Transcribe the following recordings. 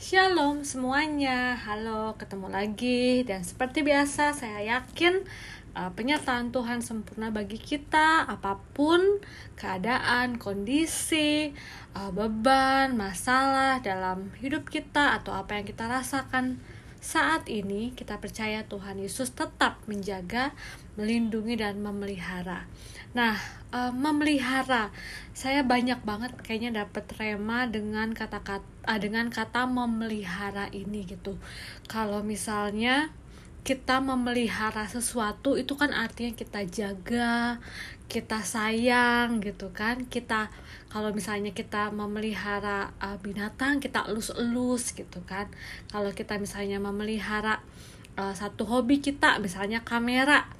Shalom semuanya, halo ketemu lagi. Dan seperti biasa saya yakin uh, penyertaan Tuhan sempurna bagi kita. Apa pun keadaan, kondisi, uh, beban, masalah dalam hidup kita atau apa yang kita rasakan saat ini kita percaya Tuhan Yesus tetap menjaga, melindungi dan memelihara. Nah, uh, memelihara, saya banyak banget kayaknya dapat rema dengan kata-kata uh, dengan kata memelihara ini gitu. Kalau misalnya kita memelihara sesuatu itu kan artinya kita jaga, kita sayang gitu kan. Kita kalau misalnya kita memelihara uh, binatang kita elus-elus gitu kan. Kalau kita misalnya memelihara uh, satu hobi kita misalnya kamera,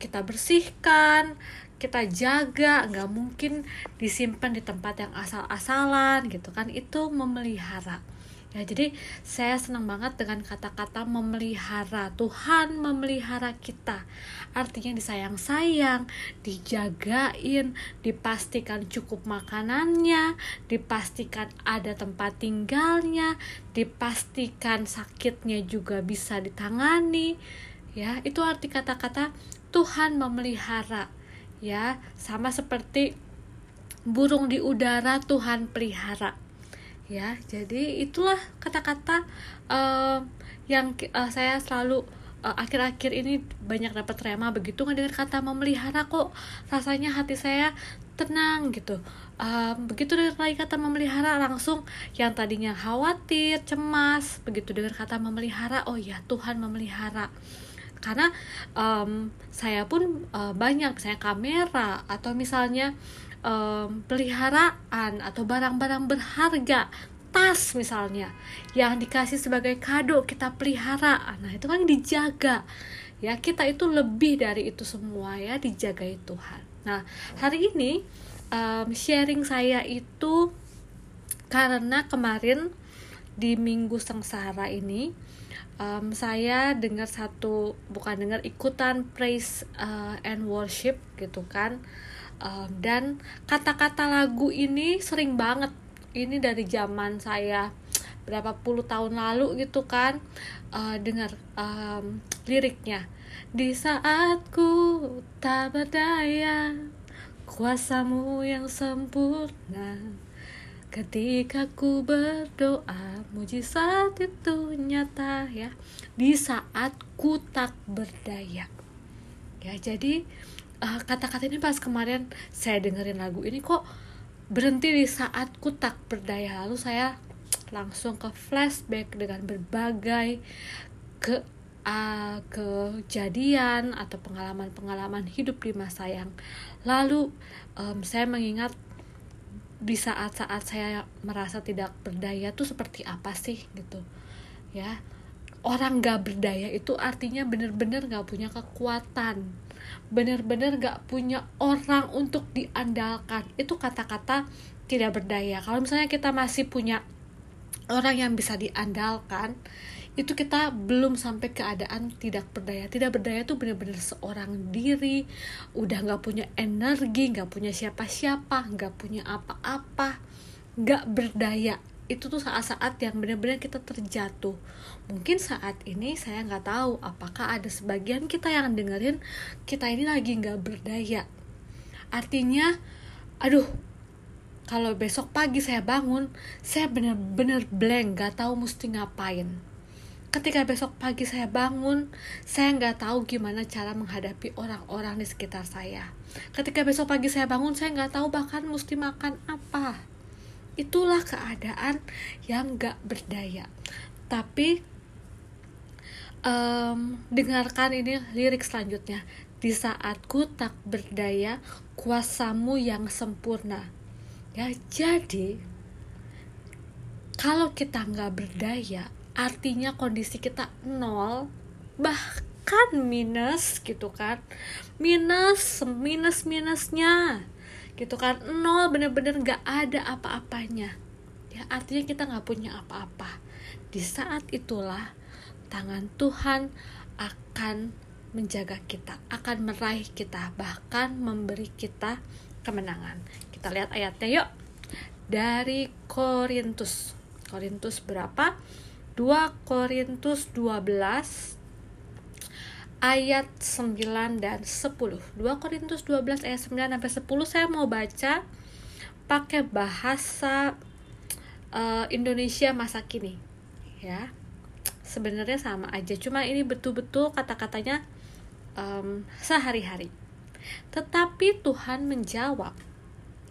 kita bersihkan, kita jaga, nggak mungkin disimpan di tempat yang asal-asalan gitu kan. Itu memelihara Ya, jadi saya senang banget dengan kata-kata memelihara. Tuhan memelihara kita. Artinya disayang-sayang, dijagain, dipastikan cukup makanannya, dipastikan ada tempat tinggalnya, dipastikan sakitnya juga bisa ditangani. Ya, itu arti kata-kata Tuhan memelihara. Ya, sama seperti burung di udara Tuhan pelihara ya jadi itulah kata-kata uh, yang uh, saya selalu uh, akhir-akhir ini banyak dapat rema begitu dengan kata memelihara kok rasanya hati saya tenang gitu. Uh, begitu dengan lagi kata memelihara langsung yang tadinya khawatir cemas begitu dengan kata memelihara oh ya Tuhan memelihara. Karena um, saya pun uh, banyak misalnya kamera atau misalnya um, peliharaan atau barang-barang berharga tas misalnya yang dikasih sebagai kado kita pelihara. Nah itu kan dijaga. Ya kita itu lebih dari itu semua ya dijagai Tuhan. Nah hari ini um, sharing saya itu karena kemarin di minggu sengsara ini um, saya dengar satu bukan dengar ikutan praise uh, and worship gitu kan um, dan kata-kata lagu ini sering banget. Ini dari zaman saya berapa puluh tahun lalu gitu kan uh, dengar um, liriknya. Di saatku tak berdaya kuasamu yang sempurna. Ketika ku berdoa mujizat itu nyata ya. Di saat ku tak berdaya ya jadi uh, kata-kata ini pas kemarin saya dengerin lagu ini kok berhenti di saat ku tak berdaya. Lalu saya langsung ke flashback dengan berbagai ke uh, kejadian atau pengalaman-pengalaman hidup di masa yang lalu. Um, saya mengingat di saat-saat saya merasa tidak berdaya tuh seperti apa sih gitu. Ya orang gak berdaya itu artinya bener-bener gak punya kekuatan. Bener-bener gak punya orang untuk diandalkan. Itu kata-kata tidak berdaya. Kalau misalnya kita masih punya orang yang bisa diandalkan itu kita belum sampai keadaan tidak berdaya. Tidak berdaya itu benar-benar seorang diri udah nggak punya energi nggak punya siapa-siapa nggak punya apa-apa nggak berdaya itu tuh saat-saat yang benar-benar kita terjatuh. Mungkin saat ini saya nggak tahu apakah ada sebagian kita yang dengerin kita ini lagi nggak berdaya. Artinya aduh kalau besok pagi saya bangun saya benar-benar blank nggak tahu mesti ngapain. Ketika besok pagi saya bangun saya nggak tahu gimana cara menghadapi orang-orang di sekitar saya. Ketika besok pagi saya bangun saya nggak tahu bahkan mesti makan apa itulah keadaan yang gak berdaya. Tapi um, dengarkan ini lirik selanjutnya. Di saatku tak berdaya kuasamu yang sempurna. Ya jadi kalau kita nggak berdaya artinya kondisi kita nol bahkan minus gitu kan. Minus minus minusnya gitu kan nol bener-bener gak ada apa-apanya. Ya artinya kita nggak punya apa-apa. Di saat itulah tangan Tuhan akan menjaga kita akan meraih kita bahkan memberi kita kemenangan. Kita lihat ayatnya yuk. Dari Korintus. Korintus berapa? 2 Korintus 12 ayat 9 dan 10. 2 Korintus 12 ayat 9 sampai 10 saya mau baca pakai bahasa uh, Indonesia masa kini. Ya. Sebenarnya sama aja, cuma ini betul-betul kata-katanya um, sehari-hari. Tetapi Tuhan menjawab.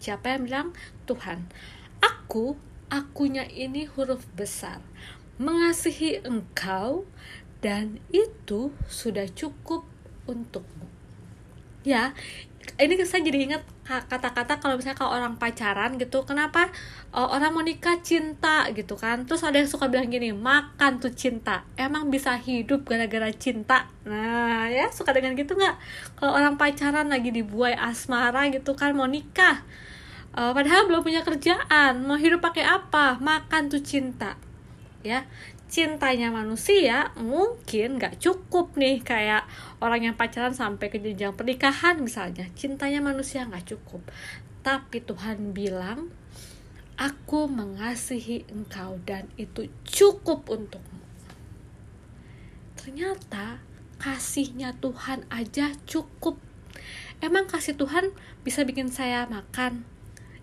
Siapa yang bilang? Tuhan. Aku, akunya ini huruf besar mengasihi engkau dan itu sudah cukup untukmu. Ya, ini saya jadi ingat kata-kata kalau misalnya kalau orang pacaran gitu, kenapa uh, orang mau nikah cinta gitu kan? Terus ada yang suka bilang gini, makan tuh cinta. Emang bisa hidup gara-gara cinta? Nah, ya suka dengan gitu nggak? Kalau orang pacaran lagi dibuai asmara gitu kan mau nikah, uh, padahal belum punya kerjaan, mau hidup pakai apa? Makan tuh cinta ya cintanya manusia mungkin nggak cukup nih kayak orang yang pacaran sampai ke jenjang pernikahan misalnya. Cintanya manusia nggak cukup. Tapi Tuhan bilang aku mengasihi engkau dan itu cukup untukmu. Ternyata kasihnya Tuhan aja cukup. Emang kasih Tuhan bisa bikin saya makan?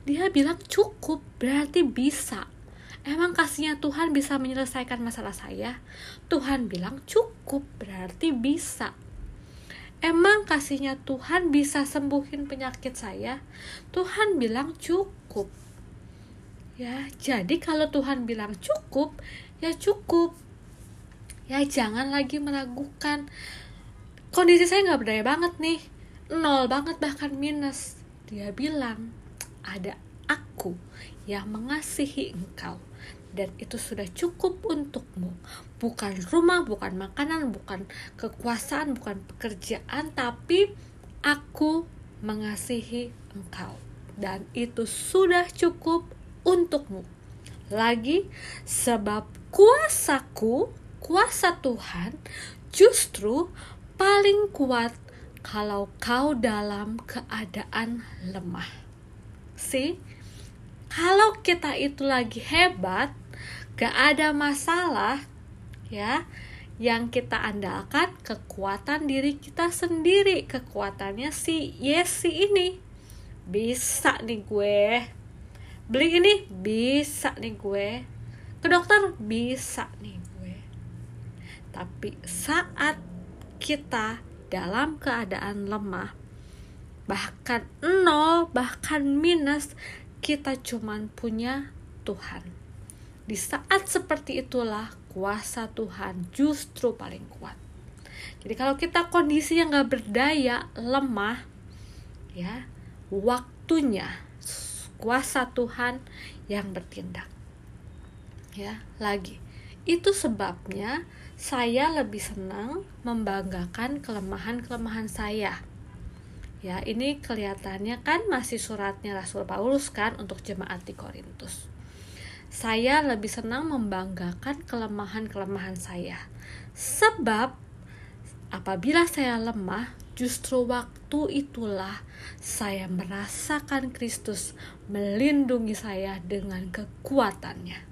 Dia bilang cukup berarti bisa Emang kasihnya Tuhan bisa menyelesaikan masalah saya? Tuhan bilang cukup, berarti bisa. Emang kasihnya Tuhan bisa sembuhin penyakit saya? Tuhan bilang cukup. Ya, jadi kalau Tuhan bilang cukup, ya cukup. Ya jangan lagi meragukan. Kondisi saya nggak berdaya banget nih, nol banget bahkan minus. Dia bilang ada aku yang mengasihi engkau dan itu sudah cukup untukmu. Bukan rumah, bukan makanan, bukan kekuasaan, bukan pekerjaan, tapi aku mengasihi engkau dan itu sudah cukup untukmu. Lagi sebab kuasaku, kuasa Tuhan justru paling kuat kalau kau dalam keadaan lemah. See? Kalau kita itu lagi hebat, gak ada masalah ya yang kita andalkan kekuatan diri kita sendiri kekuatannya si Yesi ini. Bisa nih gue. Beli ini bisa nih gue. Ke dokter bisa nih gue. Tapi saat kita dalam keadaan lemah bahkan nol bahkan minus kita cuman punya Tuhan di saat seperti itulah kuasa Tuhan justru paling kuat. Jadi kalau kita kondisi yang gak berdaya, lemah, ya waktunya kuasa Tuhan yang bertindak. Ya, lagi. Itu sebabnya saya lebih senang membanggakan kelemahan-kelemahan saya. Ya, ini kelihatannya kan masih suratnya Rasul Paulus kan untuk jemaat di Korintus saya lebih senang membanggakan kelemahan-kelemahan saya. Sebab apabila saya lemah, justru waktu itulah saya merasakan Kristus melindungi saya dengan kekuatannya.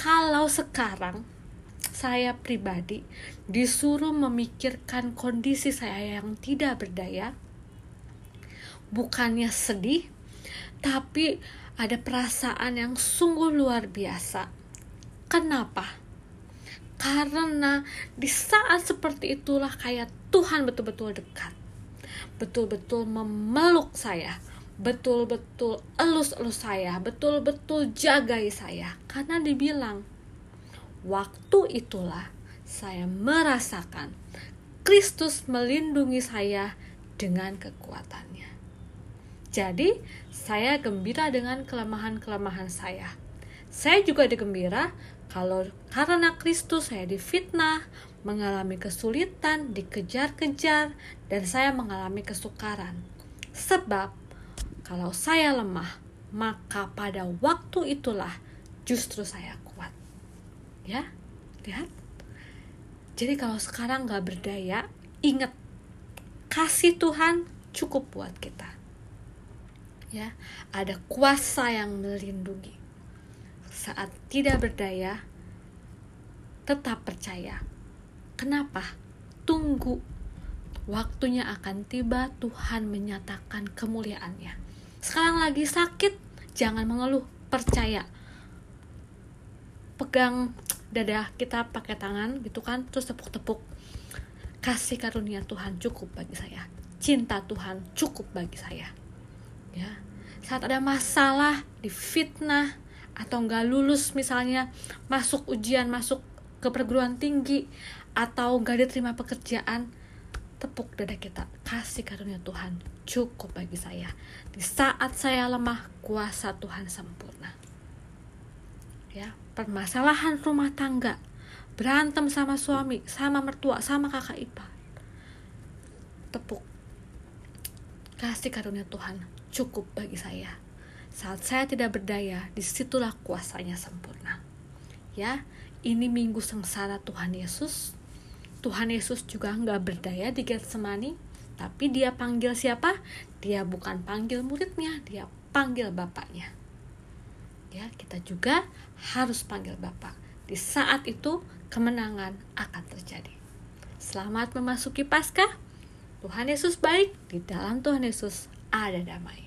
Kalau sekarang saya pribadi disuruh memikirkan kondisi saya yang tidak berdaya, bukannya sedih, tapi ada perasaan yang sungguh luar biasa. Kenapa? Karena di saat seperti itulah kayak Tuhan betul-betul dekat. Betul-betul memeluk saya. Betul-betul elus-elus saya. Betul-betul jagai saya. Karena dibilang, waktu itulah saya merasakan Kristus melindungi saya dengan kekuatannya. Jadi, saya gembira dengan kelemahan-kelemahan saya. Saya juga digembira kalau karena Kristus saya difitnah, mengalami kesulitan, dikejar-kejar, dan saya mengalami kesukaran. Sebab kalau saya lemah, maka pada waktu itulah justru saya kuat. Ya, lihat. Jadi kalau sekarang gak berdaya, ingat kasih Tuhan cukup buat kita ya ada kuasa yang melindungi saat tidak berdaya, tetap percaya. Kenapa? Tunggu. Waktunya akan tiba Tuhan menyatakan kemuliaannya. Sekarang lagi sakit, jangan mengeluh, percaya. Pegang dada kita pakai tangan gitu kan, terus tepuk-tepuk. Kasih karunia Tuhan cukup bagi saya. Cinta Tuhan cukup bagi saya. Ya. Saat ada masalah, difitnah, atau nggak lulus misalnya masuk ujian masuk ke perguruan tinggi atau nggak diterima pekerjaan tepuk dada kita. Kasih karunia Tuhan. Cukup bagi saya. Di saat saya lemah kuasa Tuhan sempurna. Ya permasalahan rumah tangga. Berantem sama suami sama mertua sama kakak ipar. Tepuk kasih karunia Tuhan cukup bagi saya saat saya tidak berdaya, di situlah kuasanya sempurna. Ya, ini minggu sengsara Tuhan Yesus. Tuhan Yesus juga nggak berdaya di Getsemani, tapi dia panggil siapa? Dia bukan panggil muridnya, dia panggil bapaknya. Ya, kita juga harus panggil bapak. Di saat itu kemenangan akan terjadi. Selamat memasuki Paskah. Tuhan Yesus baik, di dalam Tuhan Yesus ada damai.